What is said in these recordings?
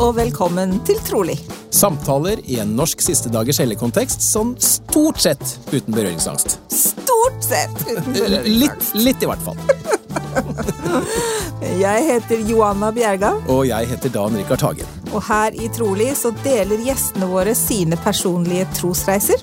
og velkommen til Trolig. Samtaler i en norsk siste dagers helligkontekst sånn stort sett uten berøringsangst. Stort sett uten Litt, berøringsangst. litt i hvert fall. Jeg heter Joanna Bjerga, Og jeg heter Dan Rikard Hagen. og her i Trolig så deler gjestene våre sine personlige trosreiser.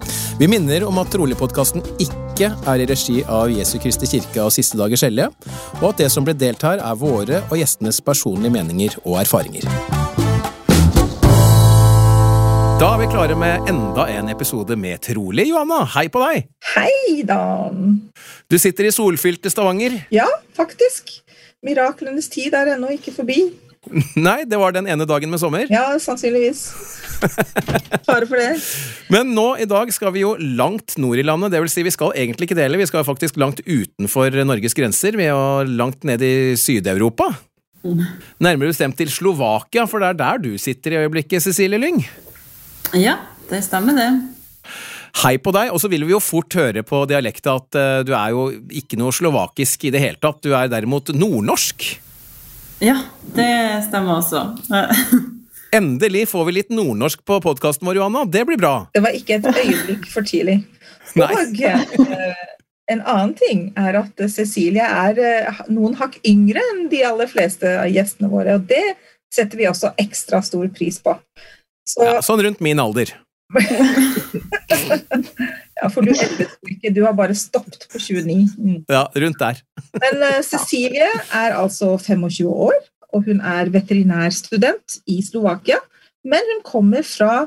Vi minner om at Trolig-podkasten ikke er i regi av Jesu Kristi kirke og Siste dagers hellige, og at det som ble delt her, er våre og gjestenes personlige meninger og erfaringer. Da er vi klare med enda en episode med Trolig, Johanna. Hei på deg! Hei, Dan. Du sitter i solfylte Stavanger. Ja, faktisk. Miraklenes tid er ennå ikke forbi. Nei, det var den ene dagen med sommer. Ja, sannsynligvis. Fare for det. Men nå i dag skal vi jo langt nord i landet. Det vil si, vi skal egentlig ikke dele, vi skal faktisk langt utenfor Norges grenser. Vi er langt ned i Syd-Europa. Nærmere bestemt til Slovakia, for det er der du sitter i øyeblikket, Cecilie Lyng. Ja, det stemmer det. Hei på deg, og så vil vi jo fort høre på dialekta at uh, du er jo ikke noe slovakisk i det hele tatt. Du er derimot nordnorsk. Ja, det stemmer også. Endelig får vi litt nordnorsk på podkasten vår, Johanna. Det blir bra. Det var ikke et øyeblikk for tidlig. Og eh, en annen ting er at Cecilie er eh, noen hakk yngre enn de aller fleste av gjestene våre, og det setter vi også ekstra stor pris på. Så, Ja, sånn rundt min alder. ja, for du endret jo ikke, du har bare stoppet på 29. Mm. Ja, rundt der. Men uh, Cecilie er altså 25 år, og hun er veterinærstudent i Slovakia. Men hun kommer fra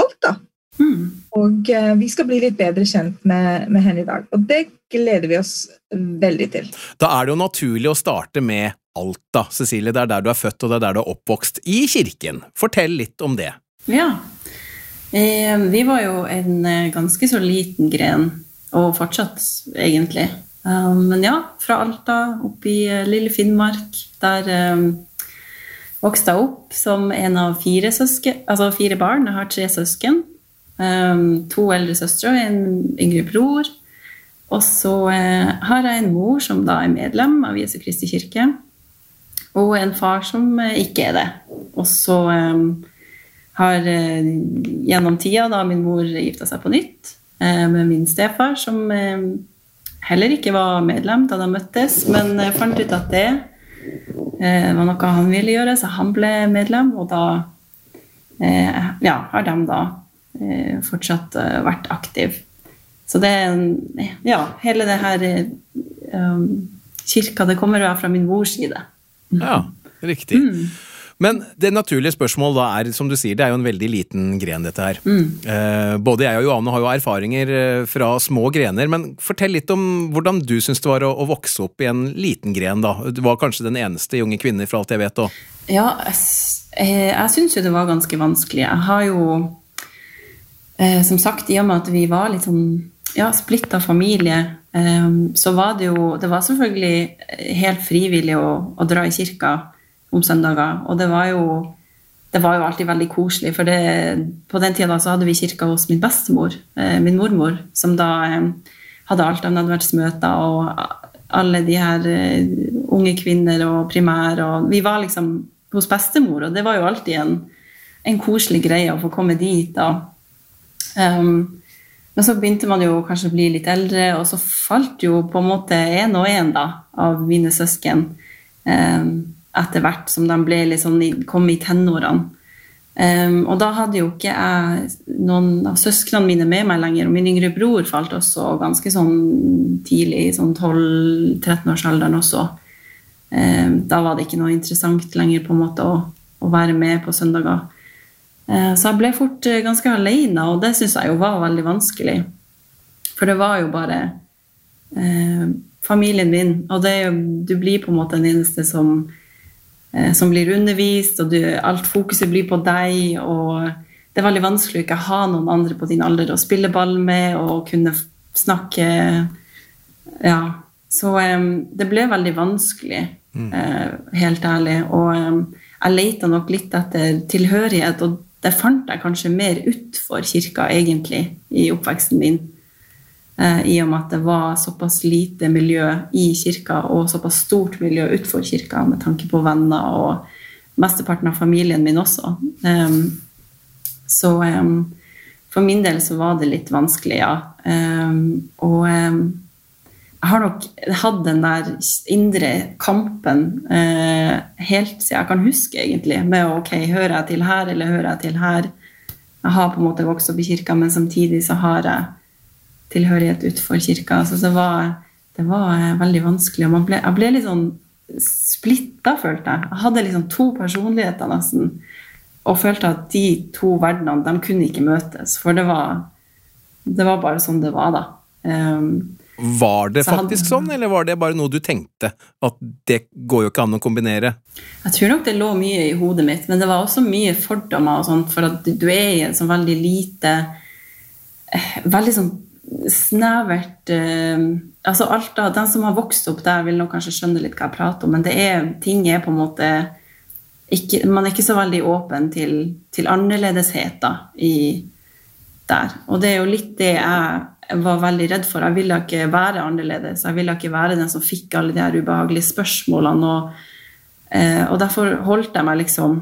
Alta, Mm. og uh, vi skal bli litt bedre kjent med, med henne i dag. Og det gleder vi oss veldig til. Da er det jo naturlig å starte med Alta, Cecilie. Det er der du er født, og det er der du er oppvokst. I kirken. Fortell litt om det. Ja. Eh, vi var jo en eh, ganske så liten gren, og fortsatt, egentlig. Um, men ja, fra Alta opp i eh, lille Finnmark. Der vokste jeg opp som en av fire søsken, altså fire barn. Jeg har tre søsken. To eldre søstre og en yngre bror. Og så eh, har jeg en mor som da er medlem av Jesu Kristi kirke, og en far som eh, ikke er det. Og så eh, har eh, gjennom tida da min mor gifta seg på nytt eh, med min stefar, som eh, heller ikke var medlem da de møttes, men fant ut at det eh, var noe han ville gjøre, så han ble medlem, og da eh, ja, har de da fortsatt vært aktiv. Så det er Ja, hele det her eh, um, kirka, det kommer jo fra min mors side. Ja, riktig. Men det naturlige spørsmålet da er, som du sier, det er jo en veldig liten gren, dette her. Mm. både jeg og Johanne har jo erfaringer eh, fra små grener, men fortell litt om hvordan du syns det var å, vokse opp i en liten gren, da. Du var kanskje den eneste unge kvinne, fra alt jeg vet, òg. Ja, jeg, eh, jeg syns jo det var ganske vanskelig. Jeg har jo Som sagt, i og med at vi var litt sånn ja, splitta familie, så var det jo Det var selvfølgelig helt frivillig å, å dra i kirka om søndager, og det var jo det var jo alltid veldig koselig, for det, på den tida så hadde vi kirka hos min bestemor, eh, min mormor, som da eh, hadde alt av nadverdsmøter og alle de her eh, unge kvinner og primær, og vi var liksom hos bestemor, og det var jo alltid en, en koselig greie å få komme dit. da. Um, men så begynte man jo kanskje å bli litt eldre, og så falt jo på en måte én og én av mine søsken um, etter hvert som de sånn, kom i tenårene. Um, og da hadde jo ikke jeg noen av søsknene mine med meg lenger, og min yngre bror falt også ganske sånn tidlig, sånn 12-13-årsalderen også. Um, da var det ikke noe interessant lenger på en måte å, å være med på søndager. Uh, Så jeg ble fort eh, ganske alene, og det syns jeg jo var veldig vanskelig. For det var jo bare uh, familien min, og det, du blir på en måte den eneste som, som blir undervist, og du, alt fokuset blir på deg, og det er veldig vanskelig å ikke ha noen andre på din alder å spille ball med og kunne snakke Ja. Så um, det ble veldig vanskelig, mm. uh, helt ærlig. Og um, jeg leita nok litt etter tilhørighet, og det fant jeg kanskje mer utfor kirka, egentlig, i oppveksten min. Uh, I og med at det var såpass lite miljø i kirka, og såpass stort miljø utenfor kirka, med tanke på venner og mesteparten av familien min også. Så for min del så var det litt vanskelig, ja. Og jeg har nok hatt den der indre kampen eh, helt siden jeg kan huske, egentlig, med ok, hører jeg til her, eller hører jeg til her? Jeg har på en måte vokst opp i kirka, men samtidig så har jeg tilhørighet utenfor kirka. Så det var, det var uh, veldig vanskelig. Og ble, jeg ble litt sånn splitta, følte jeg. Jeg hadde liksom to personligheter, nesten og følte at de to verdenene de kunne ikke møtes. For det var, det var bare sånn det var, da. Um, var det faktisk hadde, sånn, eller var det bare noe du tenkte? At det går jo ikke an å kombinere? Jeg tror nok det lå mye i hodet mitt, men det var også mye fordommer og sånt, for at du er i en sånn veldig lite eh, Veldig sånn snevert eh, Altså Alta, den som har vokst opp der, vil nok kanskje skjønne litt hva jeg prater om, men det er, ting er på en måte ikke, man er ikke så veldig åpen til, til annerledesheter der. Og det er jo litt det jeg var veldig redd for. Jeg ville ikke være annerledes. Jeg ville ikke være den som fikk alle de her ubehagelige spørsmålene. Og, eh, og derfor holdt jeg meg liksom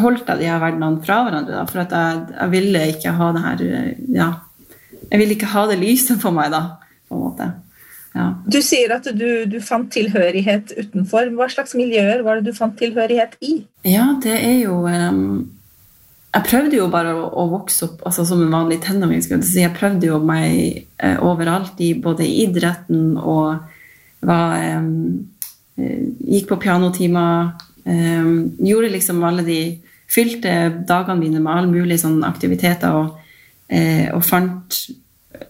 holdt jeg de her verdenene fra hverandre. Da, for at jeg, jeg, ville ikke ha det her ja, Jeg vil ikke ha det lyset på meg, da, på en måte. Ja. Du sier at du, du, fant tilhørighet utenfor. Hva slags miljøer var det du fant tilhørighet i? Ja, det er jo um, Jeg prøvde jo bare å, å vokse opp altså som en vanlig tenåring. Si. Jeg prøvde jo meg uh, overalt, i både i idretten og var, um, Gikk på pianotimer. Um, gjorde liksom alle de Fylte dagene mine med alle mulige sånne aktiviteter og, uh, og fant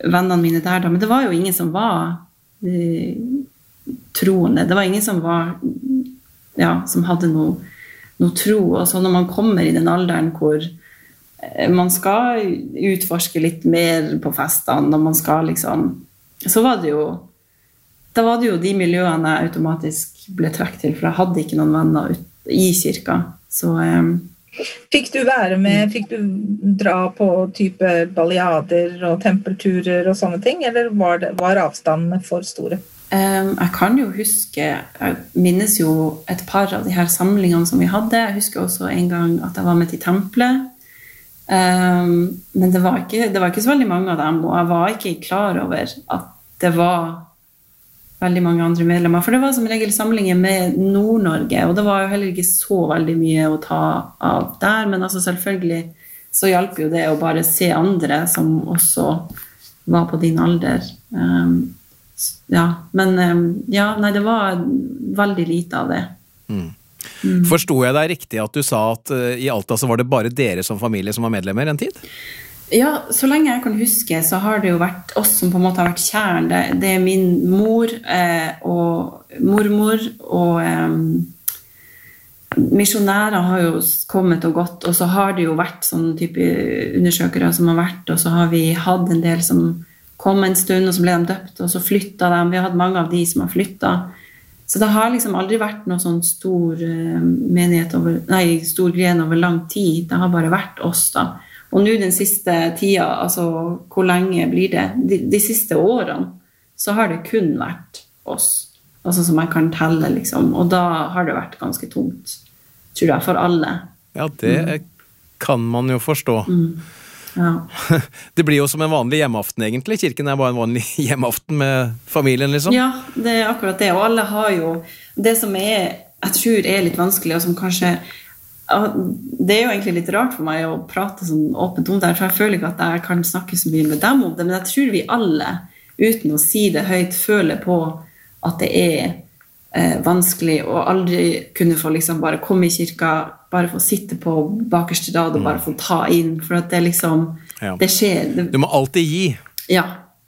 vennene mine der, da. Men det var jo ingen som var uh, troende. Det var ingen som var ja, som hadde noe, noe tro. Og så når man kommer i den alderen hvor eh, man skal utforske litt mer på festene, og man skal liksom Så var det jo Da var det jo de miljøene jeg automatisk ble trukket til, for jeg hadde ikke noen venner i kirka. Så um, Fikk du være med, fikk du dra på type baljader og tempelturer og sånne ting, eller var, det, var avstandene for store? Jeg kan jo huske Jeg minnes jo et par av de her samlingene som vi hadde. Jeg husker også en gang at jeg var med til tempelet. Men det var, ikke, det var ikke så veldig mange av dem, og jeg var ikke klar over at det var veldig mange andre medlemmer. For det var som regel samlinger med Nord-Norge, og det var jo heller ikke så veldig mye å ta av der. Men altså selvfølgelig så hjalp jo det å bare se andre som også var på din alder. Um, ja, men um, ja, nei, det var veldig lite av det. Mm. Mm. Forsto jeg deg riktig at du sa at uh, i Alta så var det bare dere som familie som var medlemmer en tid? Ja, så lenge jeg kan huske, så har det jo vært oss som på en måte har vært kjernen. Det, det, er min mor eh, og mormor og eh, Misjonærer har jo kommet og gått, og så har det jo vært sånne type undersøkere som har vært, og så har vi hatt en del som kom en stund, og så ble de døpt, og så flytta de. Vi har hatt mange av de som har flytta. Så det har liksom aldri vært noe sånn stor eh, menighet over, nei, stor gren over lang tid. Det har bare vært oss, da. Og nå den siste tida, altså hvor lenge blir det? De, de, siste årene så har det kun vært oss. Altså som jeg kan telle, liksom. Og da har det vært ganske tungt, tror jeg, for alle. Ja, det mm. kan man jo forstå. Mm. Ja. Det blir jo som en vanlig hjemmeaften, egentlig. Kirken er bare en vanlig hjemmeaften med familien, liksom. Ja, det er akkurat det. Og alle har jo Det som er, jeg tror er litt vanskelig, og som kanskje det er jo egentlig litt rart for meg å prate sånn åpent om det, for jeg føler ikke at jeg kan snakke så mye med dem om det, men jeg tror vi alle, uten å si det høyt, føler på at det er eh, vanskelig å aldri kunne få liksom bare komme i kirka, bare få sitte på bakerste rad og bare mm. få ta inn, for at det liksom ja. Det skjer. Det, du må alltid gi. Ja.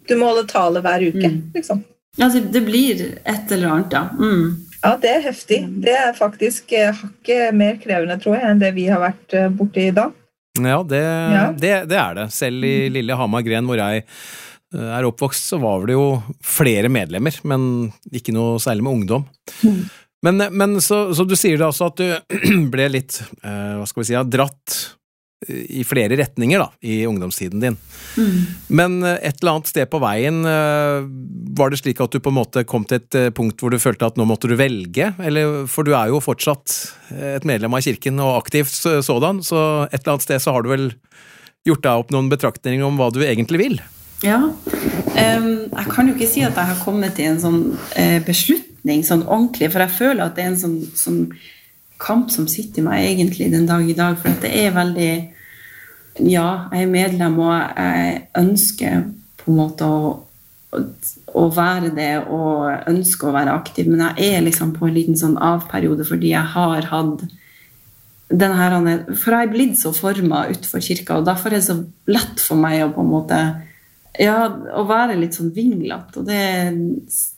Du må holde tale hver uke, mm. liksom. Altså, det, det, blir et eller annet, ja. Mm. Ja, det er heftig. Det er faktisk eh, hakket mer krevende, tror jeg, enn det vi har vært eh, borti i dag. Ja, det, ja. Det, det, er det. Selv i lille Hamar gren, hvor jeg eh, er oppvokst, så var det jo flere medlemmer, men ikke noe særlig med ungdom. Mm. Men, men så, så, du sier det altså at du ble litt, hva skal vi si, dratt i flere retninger da, i ungdomstiden din. Mm. Men eh, et eller annet sted på veien, var det slik at du på en måte kom til et punkt hvor du følte at nå måtte du velge? Eller, for du er jo fortsatt et medlem av kirken og aktivt sådan, så et eller annet sted så har du vel gjort deg opp noen betraktninger om hva du egentlig vil? Ja. Jeg kan jo ikke si at jeg har kommet til en sånn beslutt sånn ordentlig. For jeg føler at det er en sånn, sånn kamp som sitter i meg egentlig den dag i dag. For det er veldig Ja, jeg er medlem, og jeg ønsker på en måte å, å være det og ønsker å være aktiv, men jeg er liksom på en liten sånn avperiode fordi jeg har hatt denne her, For jeg er blitt så forma utenfor kirka, og derfor er det så lett for meg å på en måte ja, å være litt sånn vinglete. Og det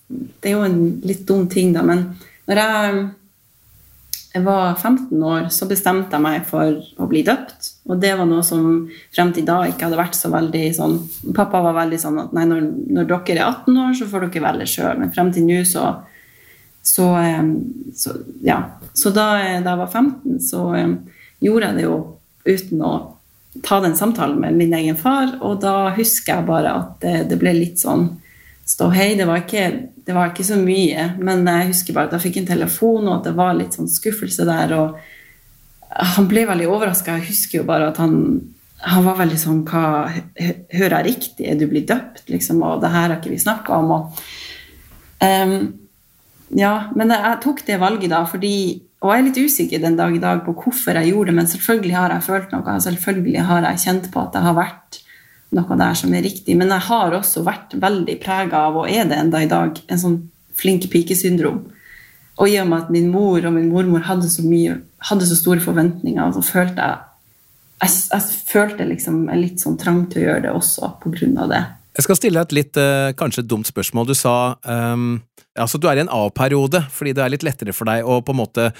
det er jo en litt dum ting, da, men når jeg, jeg var 15 år, så bestemte jeg meg for å bli døpt. Og det var noe som frem til da ikke hadde vært så veldig sånn Pappa var veldig sånn at nei, når, når dere er 18 år, så får dere velge sjøl. Men frem til nå så, så, så, Ja. Så da, da, jeg var 15, så gjorde jeg det jo uten å ta den samtalen med min egen far, og da husker jeg bare at det, det ble litt sånn ståhei. Det, var ikke, det var ikke så mye, men jeg husker bare at jeg fikk en telefon, og at det var litt sånn skuffelse der. og Han ble veldig overraska. Jeg husker jo bare at han, han var veldig sånn hva, Hører jeg riktig? Er du blitt døpt? Liksom, og det her har ikke vi snakka om. Og, um, ja, men jeg tok det valget da fordi Og jeg er litt usikker den dag i dag på hvorfor jeg gjorde det, men selvfølgelig har jeg følt noe. Selvfølgelig har jeg kjent på at det har vært noe der som er riktig. Men jeg har også vært veldig prega av, og er det enda i dag, en sånn flink pike-syndrom. Og i og med at min mor og min mormor hadde så, mye, hadde så store forventninger, så følte jeg jeg, jeg følte liksom en litt sånn trang til å gjøre det også på grunn av det. Jeg skal stille deg et litt uh, kanskje et dumt spørsmål. Du sa um, altså du er i en A-periode fordi det er litt lettere for deg å på en måte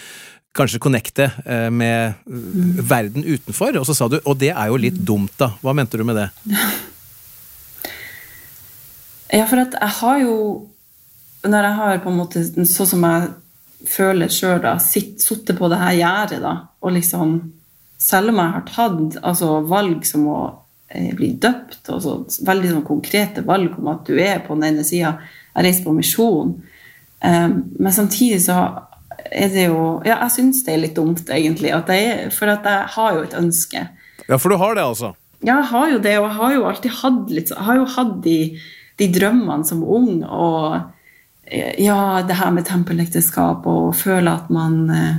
kanskje connecte eh, med mm. verden utenfor. Og så sa du og det er jo litt dumt, da. Hva mente du med det? Ja, for at jeg har jo Når jeg har på en måte sånn som jeg føler sjøl, da, sitte på det her gjerdet, da, og liksom Selv om jeg har tatt altså, valg som å eh, bli døpt, og så, veldig sånn konkrete valg om at du er på den ene sida Jeg reiser på misjon. Um, men samtidig så er det jo Ja, jeg syns det er litt dumt, egentlig. At jeg, for at jeg har jo et ønske. Ja, for du har det, altså? Ja, jeg har jo det. Og jeg har jo alltid hatt litt Jeg har jo hatt de, de drømmene som ung. Og ja, det her med tempelekteskap og føle at man, eh,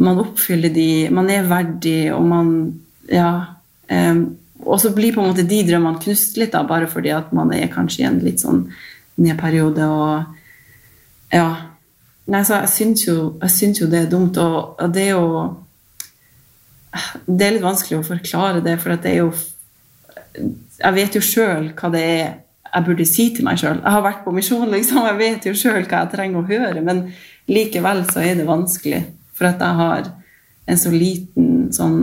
man oppfyller de Man er verdig, og man Ja. Um, og så blir på en måte de drømmene knust litt, da, bare fordi at man er kanskje i en litt sånn nedperiode og Ja. Nei, så jeg syns jo, jo, det er dumt, og, det er jo Det er litt vanskelig å forklare det, for det er jo Jeg vet jo sjøl hva det er jeg burde si til meg sjøl. Jeg har vært på misjon, liksom. Jeg vet jo sjøl hva jeg trenger å høre, men likevel så er det vanskelig. For at jeg har en så liten sånn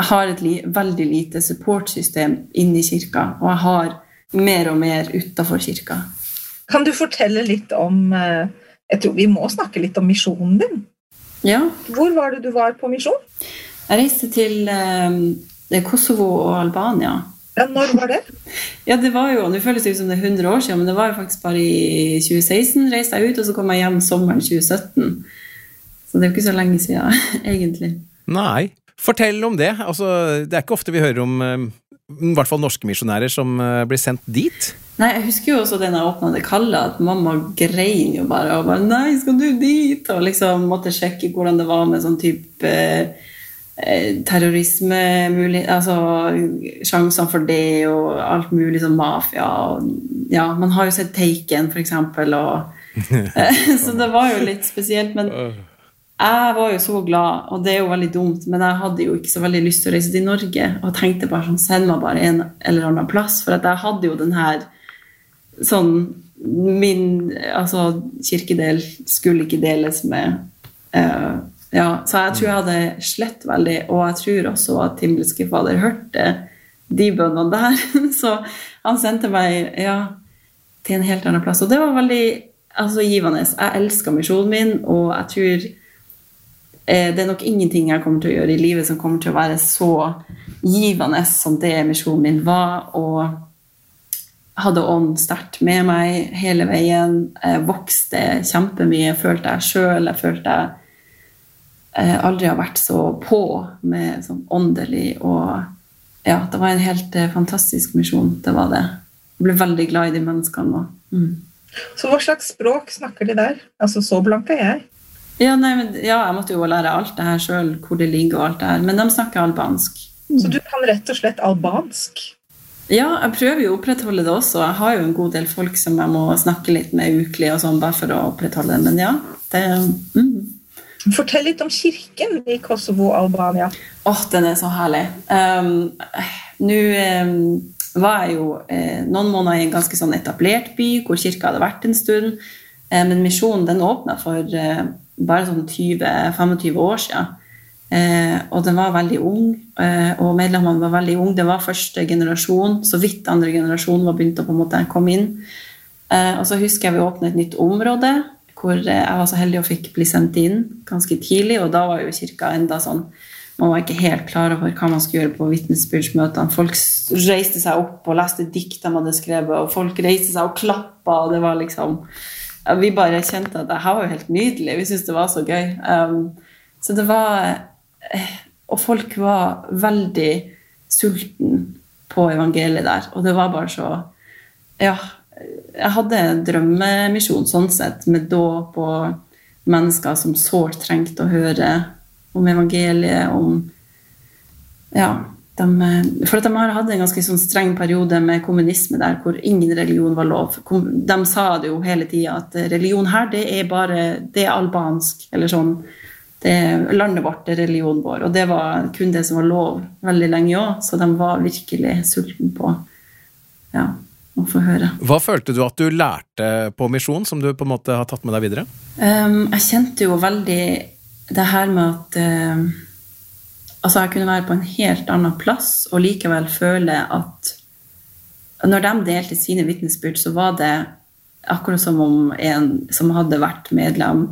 Jeg har et li, veldig lite supportsystem inni kirka, og jeg har mer og mer utafor kirka. Kan du fortelle litt om uh jeg tror vi må snakke litt om misjonen din. Ja. Hvor var det du var på misjon? Jeg reiste til eh, Kosovo og Albania. Ja, Når var det? Ja, det var jo, Det føles jo som det er 100 år siden, men det var jo faktisk bare i 2016 reiste jeg ut, og så kom jeg hjem sommeren 2017. Så det er jo ikke så lenge siden, egentlig. Nei. Fortell om det. Altså, det er ikke ofte vi hører om eh, i hvert fall norske misjonærer som eh, blir sendt dit. Nei, Jeg husker jo også den jeg åpna det kallet, at mamma grein jo bare. og bare, 'Nei, skal du dit?' Og liksom måtte sjekke hvordan det var med sånn type eh, mulig, Altså sjansene for det og alt mulig sånn mafia. Og, ja, man har jo sett Taken, for eksempel, og Så det var jo litt spesielt. Men jeg var jo så glad, og det er jo veldig dumt, men jeg hadde jo ikke så veldig lyst til å reise til Norge og tenkte bare sånn Send meg bare en eller annen plass. For at jeg hadde jo den her sånn Min altså, kirkedel skulle ikke deles med uh, ja, så jeg tror jeg hadde slett veldig, og jeg tror også at himmelske Fader hørte de bønnene der. Så han sendte meg ja, til en helt annen plass. Og det var veldig altså, givende. Jeg elsker misjonen min, og jeg tror eh, det er nok ingenting jeg kommer til å gjøre i livet som kommer til å være så givende som det misjonen min var. Og hadde ånd sterkt med meg hele veien. Jeg vokste kjempemye, følte jeg sjøl. Jeg følte jeg aldri har vært så på med sånn åndelig og Ja, det var en helt eh, fantastisk misjon. Det var det. Jeg ble veldig glad i de menneskene. Mm. Så hva slags språk snakker de der? Altså, så blank er jeg. Ja, nei, men, ja, jeg måtte jo lære alt det her sjøl, hvor det ligger og alt det her. Men de snakker albansk. Så du kan rett og slett albansk? Ja, jeg prøver jo å opprettholde det også. Jeg har jo en god del folk som jeg må snakke litt med ukelig, og sånn, bare for å opprettholde det. Men ja, det mm. Fortell litt om kirken i Kosovo, Albania. Åh, oh, den er så herlig. Um, Nå um, var jeg jo eh, noen måneder i en ganske sånn etablert by, hvor kirka hadde vært en stund. Eh, men misjonen den åpna for eh, bare sånn 20-25 år siden. Eh, og den var veldig ung, eh, og medlemmene var veldig unge. Det var første generasjon, så vidt andre generasjon var begynt å på en måte komme inn. Eh, og så husker jeg vi åpnet et nytt område hvor jeg var så heldig og fikk bli sendt inn ganske tidlig. Og da var jo kirka enda sånn Man var ikke helt klar over hva man skulle gjøre på vitnesbyrdsmøtene. Folk reiste seg opp og leste dikt de hadde skrevet, og folk reiste seg og klappa, og det var liksom Vi bare kjente at det her var jo helt nydelig. Vi syntes det var så gøy. Um, så det var eh, Og folk var veldig sulten på evangeliet der, og det var bare så Ja, jeg hadde drømmemisjon sånn sett, med dåp og mennesker som sårt trengte å høre om evangeliet, om Ja. De, for de har hatt en ganske sånn streng periode med kommunisme der hvor ingen religion var lov. De sa det jo hele tida at religion her, det er bare det er albansk. Eller sånn. Det er landet vårt, det er religionen vår. Og det var kun det som var lov veldig lenge òg, så de var virkelig sultne på ja, å få høre. Hva følte du at du lærte på misjon, som du på en måte har tatt med deg videre? Um, jeg kjente jo veldig det her med at uh, Altså, jeg kunne være på en helt annen plass og likevel føle at Når de delte sine vitnesbyrd, så var det akkurat som om en som hadde vært medlem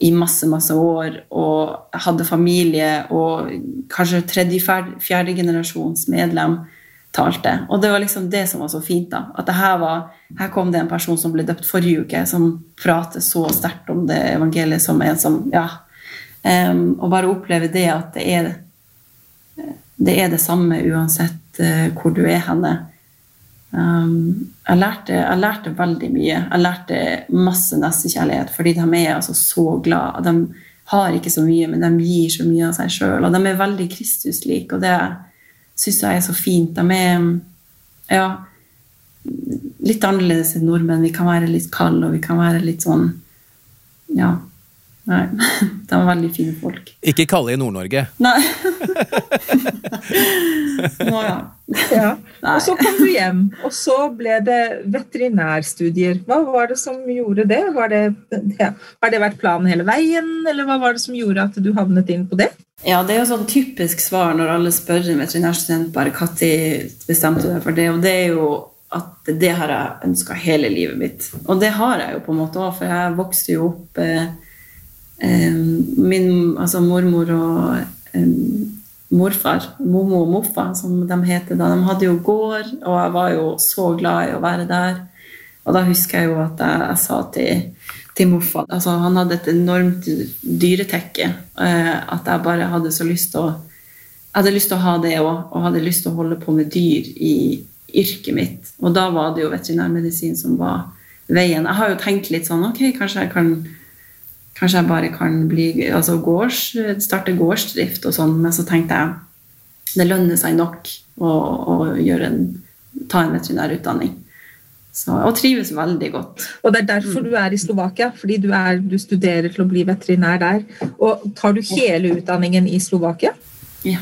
i masse, masse år og hadde familie og kanskje tredje, fjerde generasjons medlem, talte. Og det var liksom det som var så fint. da, at her, var, her kom det en person som ble døpt forrige uke, som prater så sterkt om det evangeliet som en som ja, um, Og bare oppleve det at det er det, er det samme uansett uh, hvor du er henne. Um, jeg, lærte, jeg, lærte, veldig mye. Jeg lærte masse nestekjærlighet, fordi de er altså så glad. De har ikke så mye, men de gir så mye av seg sjøl. Og de er veldig Kristus-like. Og det, syns jeg er så fint. De er ja, litt annerledes enn nordmenn. Vi kan være litt kalde, og vi kan være litt sånn Ja. Nei, de var veldig fine folk. Ikke kalde i Nord-Norge? Nei. Nå ja. ja. Og så kom du hjem, og så ble det veterinærstudier. Hva var det som gjorde det? det ja. Har det vært planen hele veien, eller hva var det som gjorde at du havnet inn på det? Ja, det er jo sånn typisk svar når alle spør en veterinærstudent bare når bestemte du deg for det, og det er jo at det har jeg ønska hele livet mitt. Og det har jeg jo på en måte òg, for jeg vokste jo opp eh, Min altså mormor og eh, morfar, Momo og Moffa, som de heter da, de hadde jo gård, og jeg var jo så glad i å være der. Og da husker jeg jo at jeg, jeg sa til til Moffa. Altså, han hadde et enormt dyretekke. Eh, at jeg bare hadde så lyst til å Jeg hadde lyst til å ha det òg, og hadde lyst til å holde på med dyr i yrket mitt. Og da var det jo veterinærmedisin som var veien. Jeg har jo tenkt litt sånn Ok, kanskje jeg kan Kanskje jeg bare kan bli, altså gårds, starte gårdsdrift og sånn, men så tenkte jeg det lønner seg nok å, å en, ta en veterinærutdanning. Så, og trives veldig godt. Og Det er derfor du er i Slovakia, fordi du, er, du, studerer til å bli veterinær der. Og Tar du hele utdanningen i Slovakia? Ja.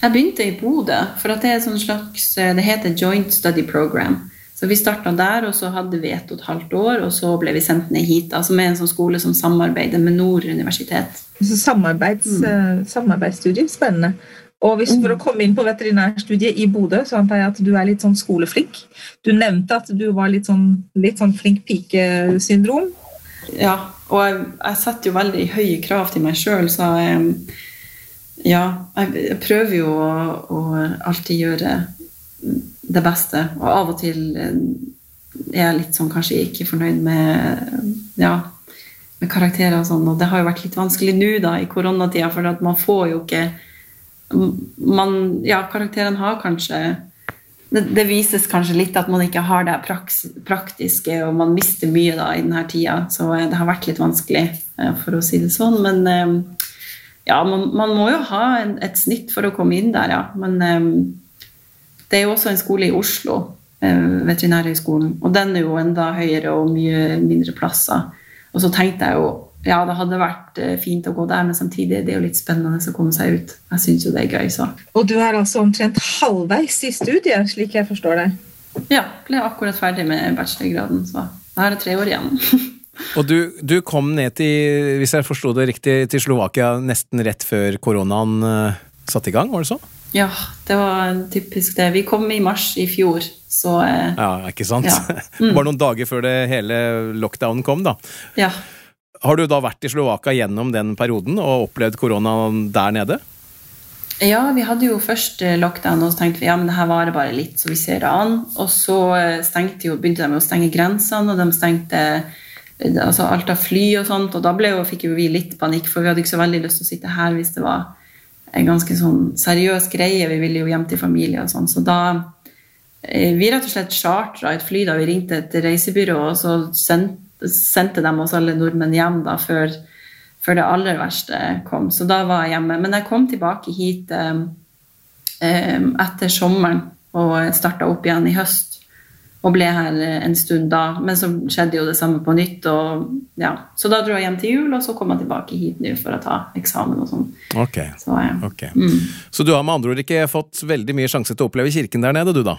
Jeg begynte i Bodø, for det er et slags, det heter Joint Study Program. Så vi starta der, og så hadde vi ett og et halvt år, og så ble vi sendt ned hit, altså med en sånn skole som samarbeider med Nord universitet. Så samarbeids, mm. samarbeidsstudier, spennende. Og hvis For å komme inn på veterinærstudiet i Bodø, så antar jeg at du er litt sånn skoleflink. Du nevnte at du var litt sånn, litt sånn flink pike-syndrom. Ja, og jeg, jeg setter jo veldig høye krav til meg sjøl, så jeg, ja, jeg, prøver jo å, å, alltid gjøre det beste. Og av og til er jeg litt sånn kanskje ikke fornøyd med ja, med karakterer og sånn, og det har jo vært litt vanskelig nå da i koronatida, for at man får jo ikke man, ja, karakteren har kanskje det, det, vises kanskje litt at man ikke har det praktiske, og man mister mye da i denne tida. Så eh, det har vært litt vanskelig, eh, for å si det sånn. Men eh, ja, man, man må jo ha en, et snitt for å komme inn der, ja. Men det er jo også en skole i Oslo, Veterinærhøgskolen, og den er jo enda høyere og mye mindre plasser. Og så tenkte jeg jo ja, det hadde vært eh, fint å gå der, men samtidig det er jo litt spennende å komme seg ut. Jeg syns jo det er gøy, så. Og du er altså omtrent halvveis i studiet, slik jeg forstår det? Ja, ble akkurat ferdig med bachelorgraden, så da er det tre år igjen. Og du, du, kom ned til, hvis jeg forsto det riktig, til Slovakia nesten rett før koronaen uh, satte i gang, var det så? Ja, det var typisk det. Vi kom i mars i fjor, så uh, Ja, ikke sant? Ja. Mm. Bare noen dager før det hele lockdown kom, da. Ja. Har du da vært i Slovakia gjennom den perioden og opplevd koronaen der nede? Ja, vi hadde jo først eh, lockdown, og så tenkte vi ja, men det her varer bare litt, så vi ser det an. Og så eh, jo, begynte de å stenge grensene, og de stengte eh, altså alt av fly og sånt. Og da jo, fikk jo vi litt panikk, for vi hadde ikke så veldig lyst til å sitte her hvis det var en ganske sånn seriøs greie. Vi ville jo hjem til familie og sånn. Så da Vi rett og slett chartra et fly da vi ringte et reisebyrå, og så sendte de oss alle nordmenn hjem da før, før, det aller verste kom. Så da var jeg hjemme. Men jeg kom tilbake hit eh, eh etter sommeren og starta opp igjen i høst. Og ble her en stund da. Men så skjedde jo det samme på nytt. Og, ja. Så da dro jeg hjem til jul, og så kom jeg tilbake hit nå for å ta eksamen og sånn. Okay. Så, ja. okay. mm. så, du har med andre ord ikke fått veldig mye sjanse til å oppleve kirken der nede, du da?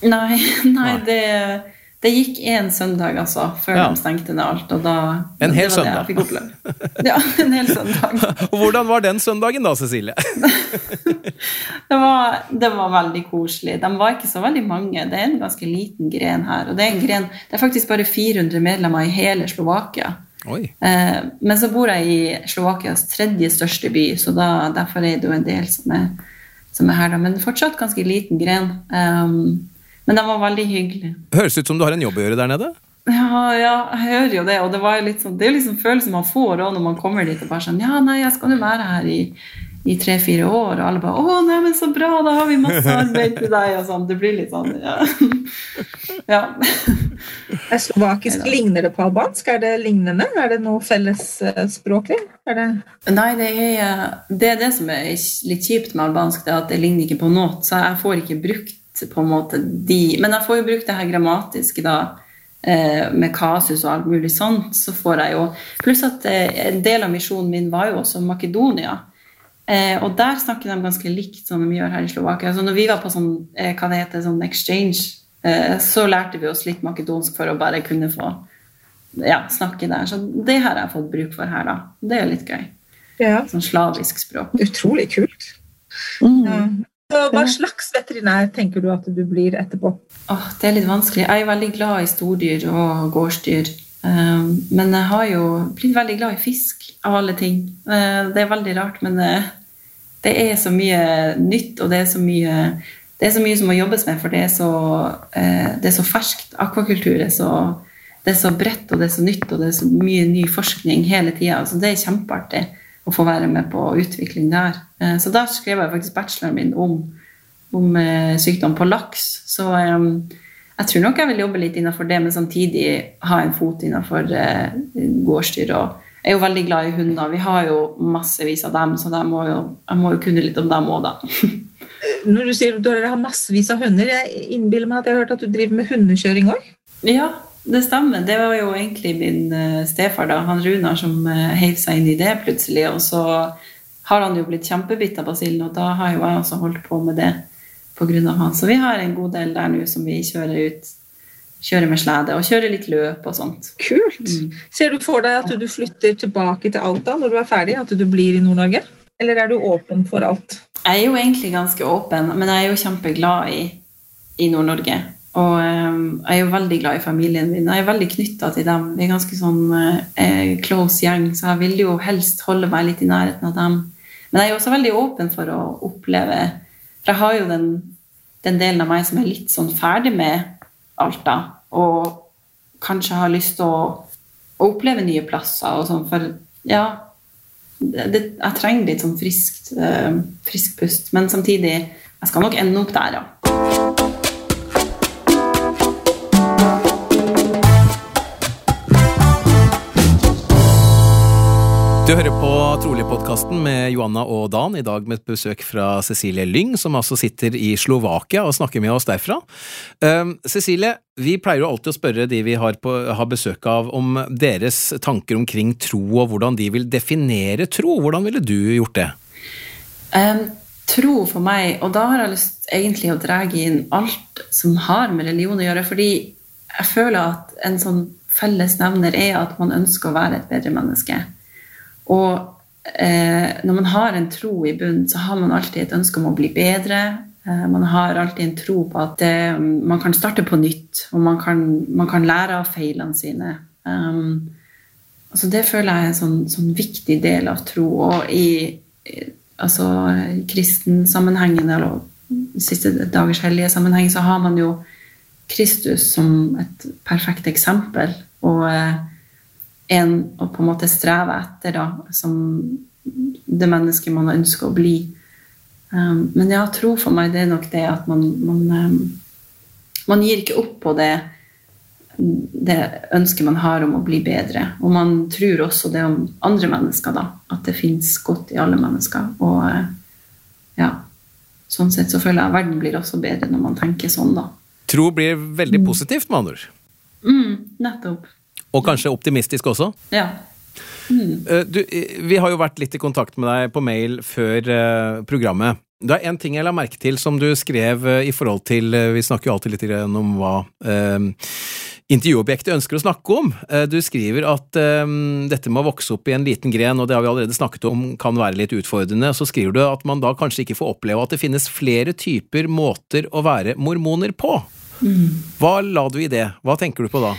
Nei, nei, nei. det det gikk én søndag, altså, før ja. de stengte ned alt. Og da, en hel søndag? Ja, en hel søndag. og hvordan var den søndagen da, Cecilie? det, var, det, var, veldig koselig. De var ikke så veldig mange. Det er en ganske liten gren her. Og det er, gren, det er faktisk bare 400 medlemmer i hele Slovakia. Eh, men så bor jeg i Slovakias tredje største by, så da, derfor er det jo en del som er, som er her. Da. Men fortsatt ganske liten gren. Um, men de var veldig hyggelige. Høres ut som du har en jobb å gjøre der nede? Ja, ja jeg hører jo det. Og det, var litt sånn, det er jo liksom følelsen man får når man kommer dit og bare sånn Ja, nei, jeg skal jo være her i, i tre-fire år. Og alle bare 'Å, nei, men så bra, da har vi masse arbeid til deg.' og sånn. Det blir litt sånn, ja. ja. Slovakisk ligner det på albansk? Er det lignende? Er det noe fellesspråklig? Er det Nei, det er, det er det som er litt kjipt med albansk, det er at det ligner ikke på noe. Så jeg får ikke brukt på en måte de Men jeg får jo brukt det her grammatiske, da. Eh, med kasus og alt mulig sånt. Så får jeg jo Pluss at eh, en del av misjonen min var jo også Makedonia. Eh, og der snakker de ganske likt som de gjør her i Slovakia. Så når vi var på sånn, hva det heter, sånn exchange, så lærte vi oss litt makedonsk for å bare kunne få ja, snakke der. Så det her har jeg fått bruk for her, da. Det er jo litt gøy. Ja. Sånn slavisk språk. Utrolig kult. Mm. Så hva slags veterinær tenker du at du blir etterpå? Oh, det er litt vanskelig. Jeg er veldig glad i stordyr og gårdsdyr. Um, men jeg har jo blitt veldig glad i fisk, av alle ting. Uh, det er veldig rart, men uh, det er så mye nytt, og det er så mye, det er så mye som må jobbes med, for det er så, uh, det er så ferskt. Akvakultur er så, det er så bredt, og det er så nytt, og det er så mye ny forskning hele tida. Så det er kjempeartig å få være med på utvikling der. Eh, så da skrev jeg faktisk bacheloren min om, om eh, sykdom på laks. Så um, jeg tror nok jeg vil jobbe litt innenfor det, men samtidig ha en fot innenfor gårdsdyr. Og jeg er jo veldig glad i hunder. Vi har jo massevis av dem, så må jo, jeg må jo kunne litt om dem òg, da. Når du sier at du har massevis av hunder, jeg innbiller meg at jeg har hørt at du driver med hundekjøring òg? Ja, det stemmer. Det var jo egentlig min uh, stefar, da, han Runar, som uh, heiv seg inn i det plutselig. Og så har han jo blitt kjempebitt av basillen, og da har jo jeg også holdt på med det pga. han. Så vi har en god del der nå som vi kjører ut kjøre med slede og kjøre litt løp og sånt. Kult. Mm. Ser du for deg at du flytter tilbake til Alta når du er ferdig? At du blir i Nord-Norge? Eller er du åpen for alt? Jeg er jo egentlig ganske åpen, men jeg er jo kjempeglad i, i Nord-Norge. Og um, jeg er jo veldig glad i familien min. Jeg er veldig knytta til dem. Vi er ganske sånn eh, close gjeng, så jeg vil jo helst holde meg litt i nærheten av dem. Men jeg er også veldig åpen for å oppleve For jeg har jo den, den delen av meg som er litt sånn ferdig med Alta, og kanskje har lyst til å, å oppleve nye plasser og sånn, for ja det, Jeg trenger litt sånn friskt, eh, frisk pust, men samtidig Jeg skal nok ende opp der, ja. Du hører på Trolig-podkasten med Joanna og Dan, i dag med et besøk fra Cecilie Lyng, som altså sitter i Slovakia og snakker med oss derfra. Uh, Cecilie, vi pleier jo alltid å spørre de vi har, på, har, besøk av, om deres tanker omkring tro, og hvordan de vil definere tro. Hvordan ville du gjort det? Um, tro for meg, og da har jeg lyst egentlig å dra inn alt som har med religion å gjøre, fordi jeg føler at en sånn felles nevner er at man ønsker å være et bedre menneske. Og eh, når man har en tro i bunnen, så har man alltid et ønske om å bli bedre. Eh, man har alltid en tro på at eh, man kan starte på nytt, og man kan, man kan lære av feilene sine. Um, altså det føler jeg er en sånn, sånn, viktig del av tro. Og i altså, kristensammenhengen, eller siste dagers hellige sammenheng, så har man jo Kristus som et perfekt eksempel. Og eh, en å på en måte streve etter da, som det mennesket man ønsker å bli. Um, men ja, tro for meg det er nok det at man, man, um, man gir ikke opp på det, det ønsket man har om å bli bedre. Og man tror også det om andre mennesker, da. At det fins godt i alle mennesker. Og uh, ja, sånn sett så føler jeg at verden blir også bedre når man tenker sånn, da. Tro blir veldig positivt, med andre ord. Mm, nettopp. Og kanskje optimistisk også? Ja. Mm. Du, vi har jo vært litt i kontakt med deg på mail før uh, programmet. Det er én ting jeg la merke til som du skrev i forhold til Vi snakker jo alltid litt om hva intervjuobjektet ønsker å snakke om. Du skriver at dette med å vokse opp i en liten gren, og det har vi allerede snakket om, kan være litt utfordrende. Så skriver du at man da kanskje ikke får oppleve at det finnes flere typer måter å være mormoner på. Mm. Hva la du i det? Hva tenker du på da?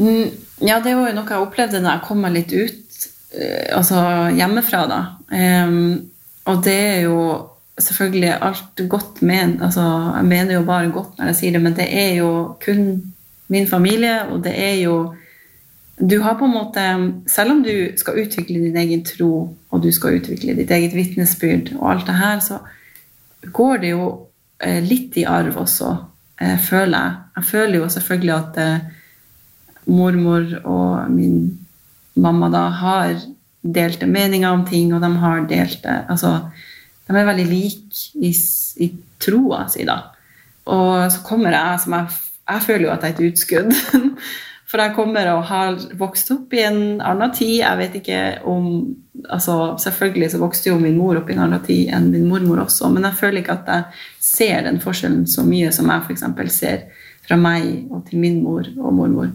Mm, ja, det var jo noe jeg opplevde da jeg kom meg litt ut eh, altså hjemmefra, da. Og det er jo selvfølgelig alt godt ment altså, Jeg mener jo bare godt når jeg sier det, men det er jo kun min familie, og det er jo Du har på en måte Selv om du skal utvikle din egen tro, og du skal utvikle ditt eget vitnesbyrd og alt det her, så går det jo eh, litt i arv også, eh, føler jeg. Jeg føler jo selvfølgelig at mormor og min mamma da har delte meninger om ting, og de har delte Altså, de er veldig like i, i troa si, da. Og så kommer jeg som jeg, jeg føler jo at jeg er et utskudd. For jeg kommer og har vokst opp i en annen tid. Jeg vet ikke om altså Selvfølgelig så vokste jo min mor opp i en annen tid enn min mormor også, men jeg føler ikke at jeg ser den forskjellen så mye som jeg f.eks. ser fra meg og til min mor og mormor.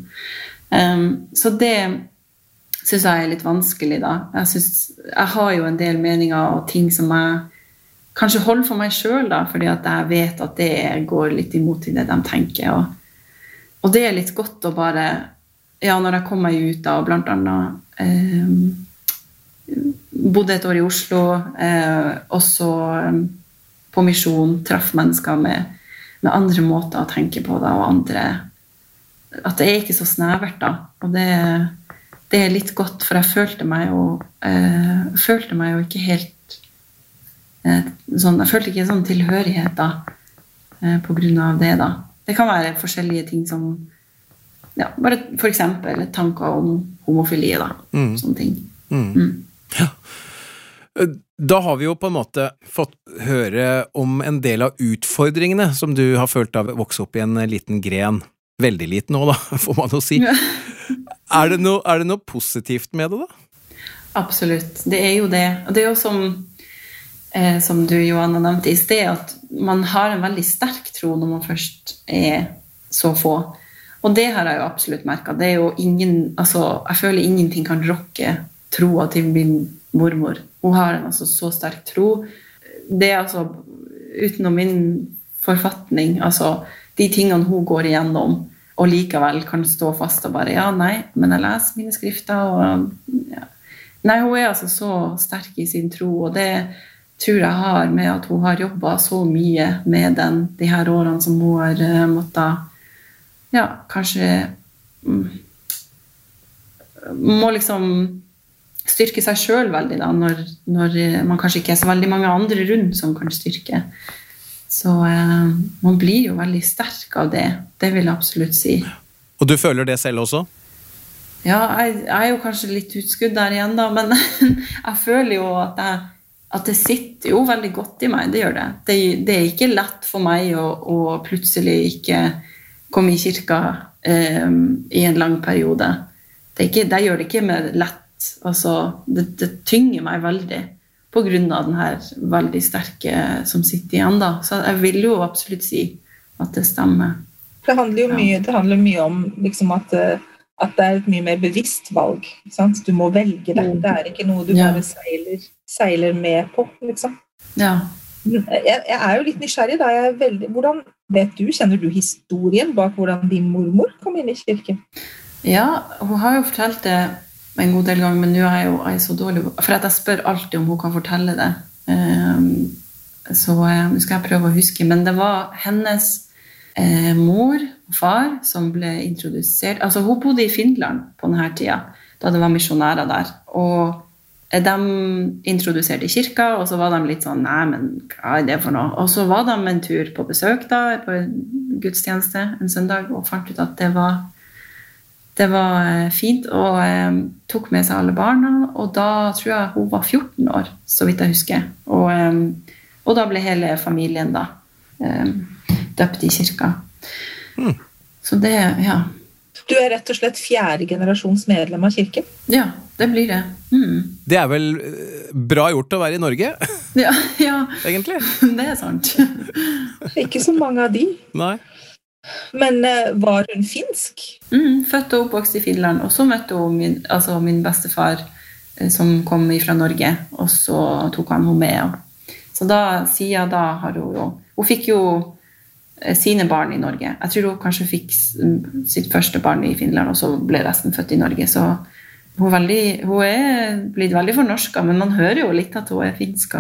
Um, så det syns jeg er litt vanskelig, da. Jeg, synes, jeg har jo en del meninger og ting som jeg kanskje holder for meg sjøl, fordi at jeg vet at det går litt imot i det de tenker. Og, og, det er litt godt å bare Ja, når jeg kom meg ut av blant annet um, Bodde et år i Oslo, eh, også eh, på misjon, traff mennesker med, med, andre måter å tenke på da, og andre at det er ikke så snevert, da. Og det, det, er litt godt, for jeg følte meg jo eh, følte meg jo ikke helt eh, sånn Jeg følte ikke sånn tilhørighet da eh, på grunn av det, da. Det kan være forskjellige ting som ja, bare f.eks. tanker om homofili, da. Mm. Sånne ting. Mm. Mm. Ja. Da har vi jo på en måte fått høre om en del av utfordringene som du har følt av å vokse opp i en liten gren veldig liten nå, da, får man jo si. Er, det noe, er, det noe, positivt med det, da? Absolutt. Det er jo det. Og det er jo som, eh, som du, Johanna, nevnte i sted, at man har en veldig sterk tro når man først er så få. Og det har jeg jo absolutt merka. Det er jo ingen Altså, jeg føler ingenting kan rokke troa til min mormor. Hun har en altså så sterk tro. Det er altså utenom min forfatning, altså de tingene hun går igjennom, og likevel kan stå fast og bare Ja, nei, men jeg leser mine skrifter, og ja. Nei, hun er altså så sterk i sin tro, og det tror jeg har med at hun har jobba så mye med den de her årene som hun har uh, måttet Ja, kanskje um, Må liksom styrke seg sjøl veldig, da, når, når, man kanskje ikke er så veldig mange andre rundt som kan styrke. Så eh, man blir jo veldig sterk av det. Det vil jeg absolutt si. Og du føler det selv også? Ja, jeg, jeg er jo kanskje litt utskudd der igjen, da, men jeg føler jo at, jeg, at det sitter jo veldig godt i meg. Det gjør det. Det, det er ikke lett for meg å, å plutselig ikke komme i kirka eh, i en lang periode. Det, ikke, det gjør det ikke med lett Altså, det, det tynger meg veldig pga. den her veldig sterke som sitter igjen. da. Så jeg vil jo absolutt si at det stemmer. Det handler jo mye, det handler mye om liksom at, at, det er et mye mer bevisst valg. Sant? Du må velge det. Mm. Det er ikke noe du bare seiler, seiler med på, liksom. Ja. Jeg, jeg, er jo litt nysgjerrig. da. Veldig, hvordan vet du, Kjenner du historien bak hvordan din mormor kom inn i kirken? Ja, hun har jo fortalt det en god del ganger, men nå er jeg jo jeg så dårlig For jeg spør alltid om hun kan fortelle det. Um, så uh, nå skal jeg prøve å huske. Men det var hennes uh, mor og far som ble introdusert Altså, hun bodde i Finland på denne tida, da det var misjonærer der. Og uh, de introduserte kirka, og så var de litt sånn Nei, men hva er det for noe? Og så var de en tur på besøk da, på gudstjeneste en søndag og fant ut at det var det var eh, fint og eh, tok med seg alle barna. Og da tror jeg hun var 14 år, så vidt jeg husker. Og, eh, og da ble hele familien da eh, døpt i kirka. Mm. Så det, ja. Du er rett og slett fjerde generasjons medlem av kirken? Ja, det blir det. Mm. Det er vel eh, bra gjort å være i Norge? Ja, ja. egentlig. Det er sant. Ikke så mange av de. Nei. Men uh, var hun finsk? Mm, født og oppvokst i Finland. Og så møtte hun min, altså min bestefar uh, som kom fra Norge, og så tok han henne med. Så da, siden da har hun jo Hun fikk jo uh, sine barn i Norge. Jeg tror hun kanskje fikk sitt første barn i Finland, og så ble resten født i Norge. Så hun, veldig, hun er blitt veldig fornorska, men man hører jo litt at hun er finsk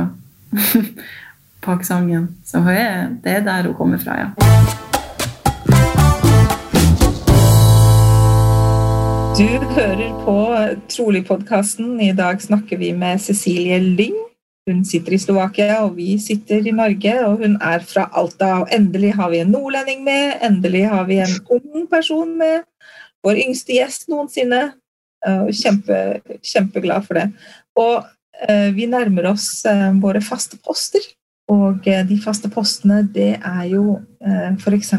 på aksenten. Så er, det er der hun kommer fra, ja. Du hører på Trolig-podkasten. I dag snakker vi med Cecilie Lyng. Hun sitter i Slovakia, og vi sitter i Norge. Og hun er fra Alta. Og endelig har vi en nordlending med. Endelig har vi en ung person med. Vår yngste gjest noensinne. Kjempe, kjempeglad for det. Og eh, vi nærmer oss eh, våre faste poster. Og eh, de faste postene, det er jo f.eks.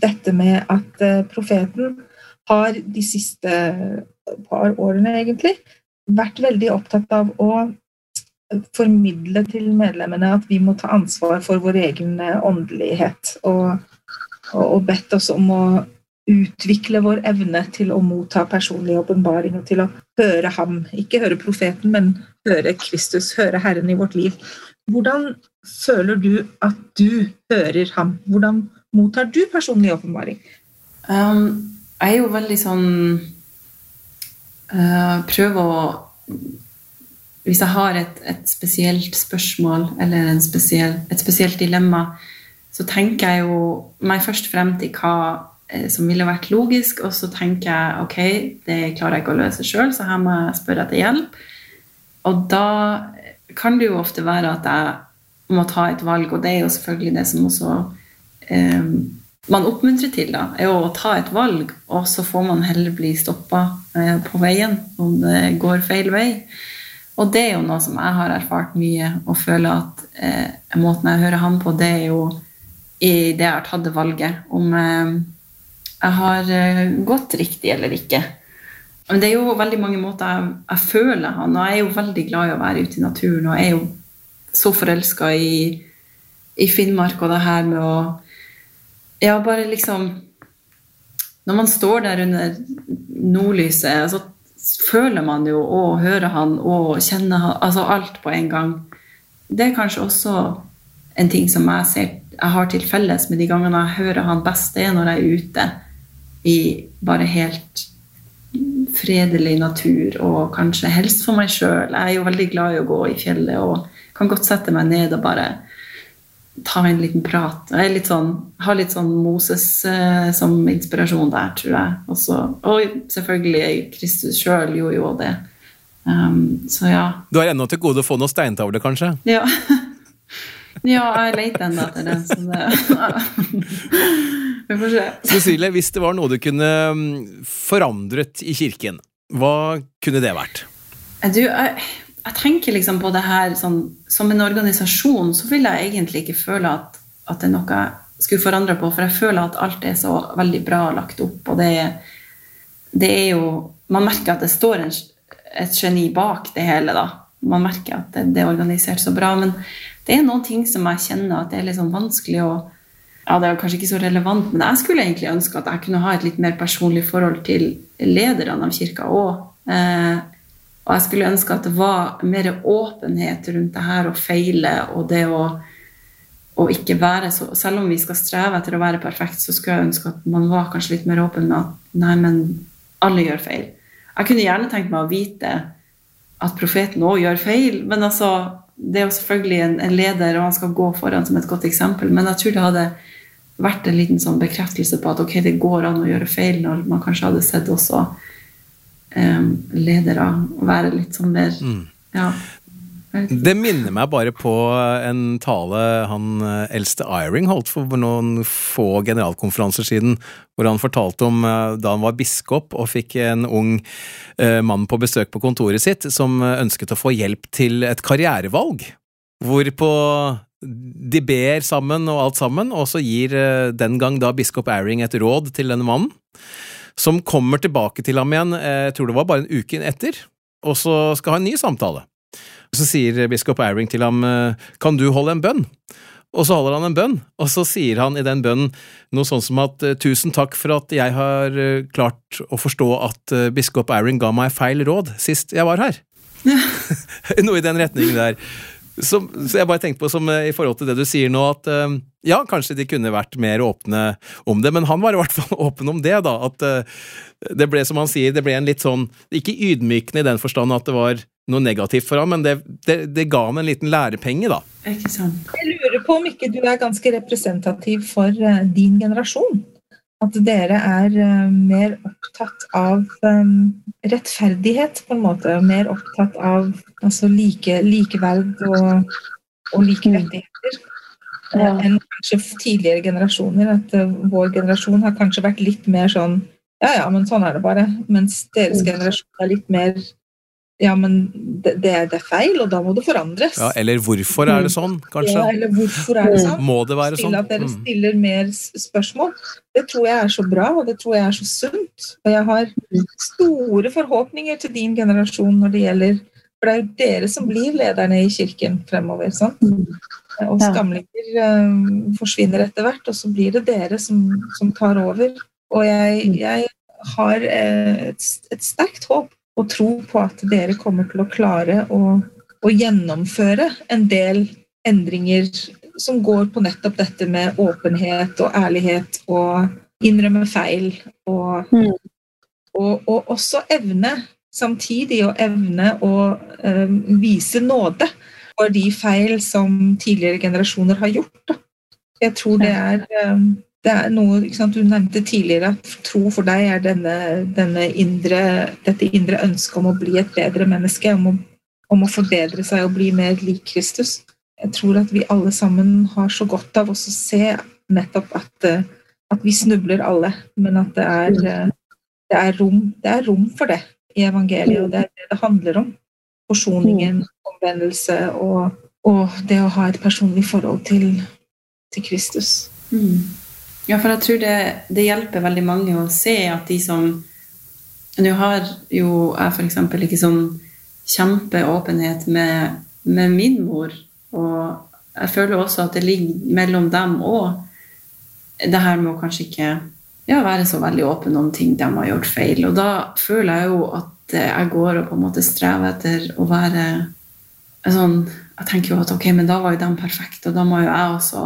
dette med at profeten har de siste par årene egentlig vært veldig opptatt av å formidle til medlemmene at vi må ta ansvar for vår egen åndelighet. Og, og bedt oss om å utvikle vår evne til å motta personlig åpenbaring og til å høre ham. Ikke høre profeten, men høre Kristus, høre Herren i vårt liv. Hvordan føler du at du hører ham? Hvordan mottar du personlig åpenbaring? Um, jeg er jo veldig sånn uh, Prøver å Hvis jeg har et, et spesielt spørsmål eller spesiell, et spesielt dilemma, så tenker jeg jo meg først frem til hva eh, som ville vært logisk, og så tenker jeg ok, det klarer jeg ikke å løse sjøl, så her må jeg spørre etter hjelp. Og da kan det jo ofte være at jeg må ta et valg, og det er jo selvfølgelig det som også um, man oppmuntrer til, da, er å ta et valg, og så får man heller bli stoppa eh, på veien om det går feil vei. Og det er jo noe som jeg har erfart mye, og føler at eh, måten jeg hører han på, det er jo i det jeg har tatt det valget, om eh, jeg har eh, gått riktig eller ikke. Men det er jo veldig mange måter jeg, jeg, føler han, og jeg er jo veldig glad i å være ute i naturen, og jeg er jo så forelska i, i Finnmark og det her med å ja, bare liksom når man står der under nordlyset, så føler man jo og hører han og kjenner han, altså alt på en gang. Det er kanskje også en ting som jeg ser jeg har til felles med de gangene jeg hører han best, det er når jeg er ute i bare helt fredelig natur og kanskje helst for meg sjøl. Jeg er jo veldig glad i å gå i fjellet og kan godt sette meg ned og bare ta en liten prat. Litt sånn, ha litt sånn Moses eh, som inspirasjon der, tror jeg. Også, og selvfølgelig Kristus sjøl gjorde jo det. Um, så ja. Du har ennå til gode å få noen steintavler, kanskje? Ja. ja, jeg leter ennå etter den. Så det Vi får se. Cecilie, hvis det var noe du kunne um, forandret i kirken, hva kunne det vært? Du, jeg jeg tenker liksom på det her sånn, Som en organisasjon så vil jeg egentlig ikke føle at, at det er noe jeg skulle forandre på, for jeg føler at alt er så veldig bra lagt opp. Og det, det er jo Man merker at det står en, et geni bak det hele, da. Man merker at det, det, er organisert så bra. Men det er noen ting som jeg kjenner at det er sånn vanskelig å ja, Det er kanskje ikke så relevant, men jeg skulle egentlig ønske at jeg kunne ha et litt mer personlig forhold til lederne av kirka òg. Og jeg skulle ønske at det var mer åpenhet rundt det her å feile og det å, å ikke være så Selv om vi skal streve etter å være perfekt, så skulle jeg ønske at man var kanskje litt mer åpen med at nei, men alle gjør feil. Jeg kunne gjerne tenkt meg å vite at profeten òg gjør feil, men altså det er jo selvfølgelig en, en, leder, og han skal gå foran som et godt eksempel, men jeg tror det hadde vært en liten sånn bekreftelse på at ok, det går an å gjøre feil, når man kanskje hadde sett også ledere. Å være litt sånn mer mm. ja. Det minner meg bare på en tale han eh, eldste Iring holdt for noen få generalkonferanser siden, hvor han fortalte om eh, da han var biskop og fikk en ung eh, mann på besøk på kontoret sitt som ønsket å få hjelp til et karrierevalg. Hvorpå de ber sammen og alt sammen, og så gir den gang da biskop Iring et råd til denne mannen som kommer tilbake til ham igjen, eh, jeg tror det var bare en uke etter, og så skal ha en ny samtale. Så sier biskop Eiring til ham, eh, kan du holde en bønn? Og så holder han en bønn, og så sier han i den bønnen noe sånn som at eh, tusen takk for at jeg har klart å forstå at biskop Eiring ga meg feil råd sist jeg var her. Ja. noe i den retningen der. Som, så jeg bare tenkte på som i forhold til det du sier nå, at ja, kanskje de kunne vært mer åpne om det, men han var i hvert fall åpen om det, da. At uh, det ble, som han sier, det ble en litt sånn Ikke ydmykende i den forstand at det var noe negativt for ham, men det, det, det ga ham en liten lærepenge, da. Ikke sant. Jeg lurer på om ikke du er ganske representativ for din generasjon. At dere er uh, mer opptatt av um, rettferdighet, på en måte. Mer opptatt av altså, like, likeverd og, og like mm. rettigheter ja. enn kanskje tidligere generasjoner. At vår generasjon har kanskje vært litt mer sånn ja ja, men sånn er det bare. Mens deres mm. generasjon er litt mer ja, men det, det, er feil, og da må det forandres. Ja, Eller hvorfor er det sånn, kanskje? Ja, eller hvorfor er det sånn? Må det være sånn? At dere mm. stiller mer spørsmål. Det tror jeg er så bra, og det tror jeg er så sunt. Og jeg har store forhåpninger til din generasjon når det gjelder For det er jo dere som blir lederne i kirken fremover. sant? Og skamlinger øh, forsvinner etter hvert, og så blir det dere som, som tar over. Og jeg, mm. jeg har et, et, sterkt håp og tro på at dere kommer til å klare å, å gjennomføre en del endringer som går på nettopp dette med åpenhet og ærlighet og innrømme feil. Og, mm. og, og også evne, samtidig å evne å um, vise nåde for de feil som tidligere generasjoner har gjort. Da. Jeg tror det er, um, det er noe Du nevnte tidligere at tro for deg er denne, denne indre, dette indre ønsket om å bli et bedre menneske, om å, om å, forbedre seg og bli mer lik Kristus. Jeg tror at vi alle sammen har så godt av å se nettopp at, at vi snubler alle, men at det er, det er, rom, det er rom for det i evangeliet, og det er det det handler om. Forsoningen, omvendelse og, og, det å ha et personlig forhold til, til Kristus. Mm. Ja, for jeg tror det, det, hjelper veldig mange å se at de som Nå har jo jeg f.eks. ikke sånn kjempeåpenhet med, med, min mor, og jeg føler også at det ligger mellom dem òg det her med å kanskje ikke ja, være så veldig åpen om ting de har gjort feil. Og da føler jeg jo at jeg går og på en måte strever etter å være sånn Jeg tenker jo at ok, men da var jo de perfekte, og da må jo jeg også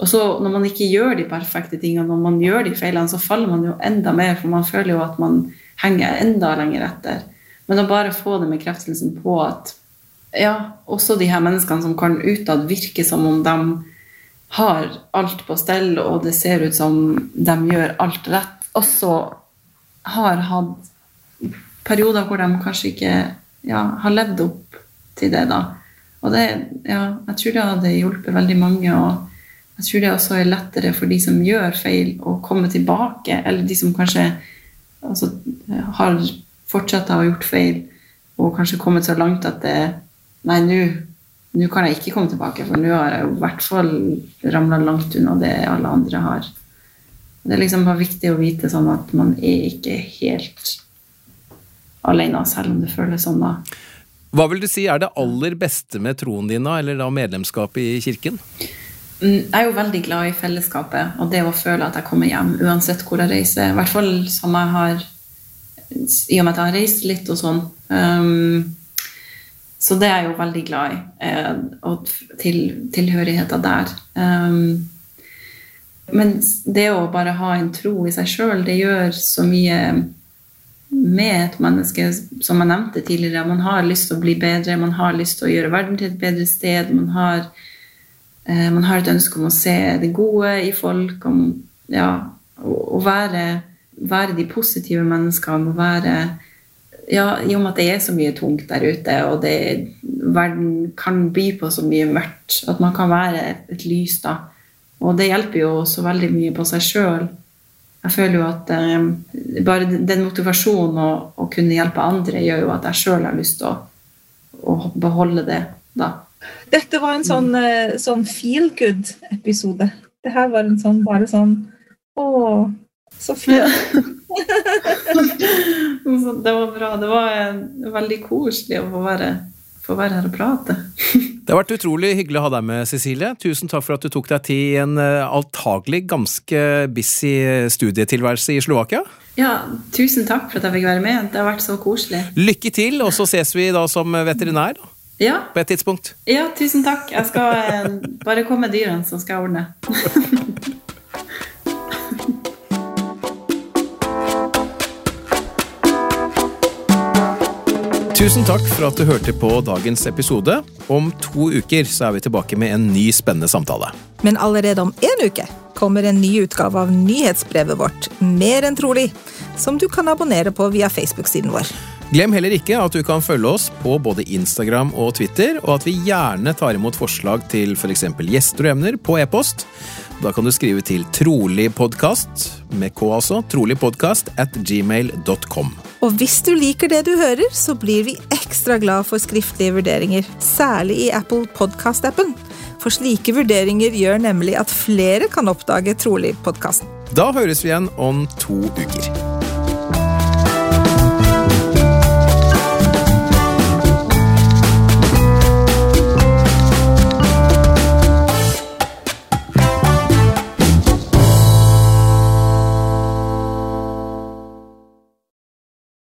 Og så når man ikke gjør de perfekte tingene, når man gjør de feilene, så faller man jo enda mer, for man føler jo at man henger enda lenger etter. Men å bare få den bekreftelsen på at ja, også de her menneskene som kan utad virke som om de har alt på stell, og det ser ut som de gjør alt rett, også har hatt perioder hvor de kanskje ikke ja, har levd opp til det. da. Og det, ja, jeg tror det hadde hjulpet veldig mange. og jeg tror det også er lettere for de som gjør feil, å komme tilbake. Eller de som kanskje altså, har fortsatt å ha gjort feil og kanskje kommet så langt at det Nei, nå kan jeg ikke komme tilbake, for nå har jeg i hvert fall ramla langt unna det alle andre har. Det er liksom bare viktig å vite sånn at man er ikke helt alene, selv om det føles sånn da. Hva vil du si er det aller beste med troen din, da, eller da medlemskapet i kirken? Mm, jeg er jo veldig glad i fellesskapet og det å føle at jeg kommer hjem uansett hvor jeg reiser. I hvert fall som jeg har I og med at jeg har reist litt og sånn. Um, så det er jeg jo veldig glad i. Eh, og til, tilhørigheten der. Um, men det å bare ha en tro i seg sjøl, det gjør så mye med et menneske, som jeg nevnte tidligere. Man har lyst til å bli bedre, man har lyst til å gjøre verden til et bedre sted. Man har, man har et ønske om å se det gode i folk, om ja, å, være, være, de positive menneskene. Være ja, I og med at det er så mye tungt der ute, og det, verden kan by på så mye mørkt, at man kan være et lys da. Og det hjelper jo så veldig mye på seg sjøl. Jeg føler jo at eh, bare den motivasjonen å, å, kunne hjelpe andre, gjør jo at jeg sjøl har lyst til å, å, beholde det da. Dette var en sånn, eh, sånn feel good-episode. Det her var en sånn bare sånn Å, så fint. det var bra. Det var eh, veldig koselig å få være, få være her og prate. det har vært utrolig hyggelig å ha deg med, Cecilie. Tusen takk for at du tok deg tid i en uh, altagelig ganske busy studietilværelse i Slovakia. Ja, tusen takk for at jeg fikk være med. Det har vært så koselig. Lykke til, og så ses vi da som veterinær. Ja. På et tidspunkt. Ja, tusen takk. Jeg skal uh, bare komme med dyrene, så skal jeg ordne. Tusen takk for at du hørte på dagens episode. Om to uker så er vi tilbake med en ny spennende samtale. Men allerede om én uke kommer en ny utgave av nyhetsbrevet vårt, Mer enn trolig, som du kan abonnere på via Facebook-siden vår. Glem heller ikke at du kan følge oss på både Instagram og Twitter, og at vi gjerne tar imot forslag til f.eks. For gjester og emner på e-post. Da kan du skrive til troligpodkast, med K altså, troligpodkast at gmail.com. Og hvis du liker det du hører, så blir vi ekstra glad for skriftlige vurderinger, særlig i Apple Podcast-appen. For slike vurderinger gjør nemlig at flere kan oppdage Trolig-podkasten. Da høres vi igjen om to uker.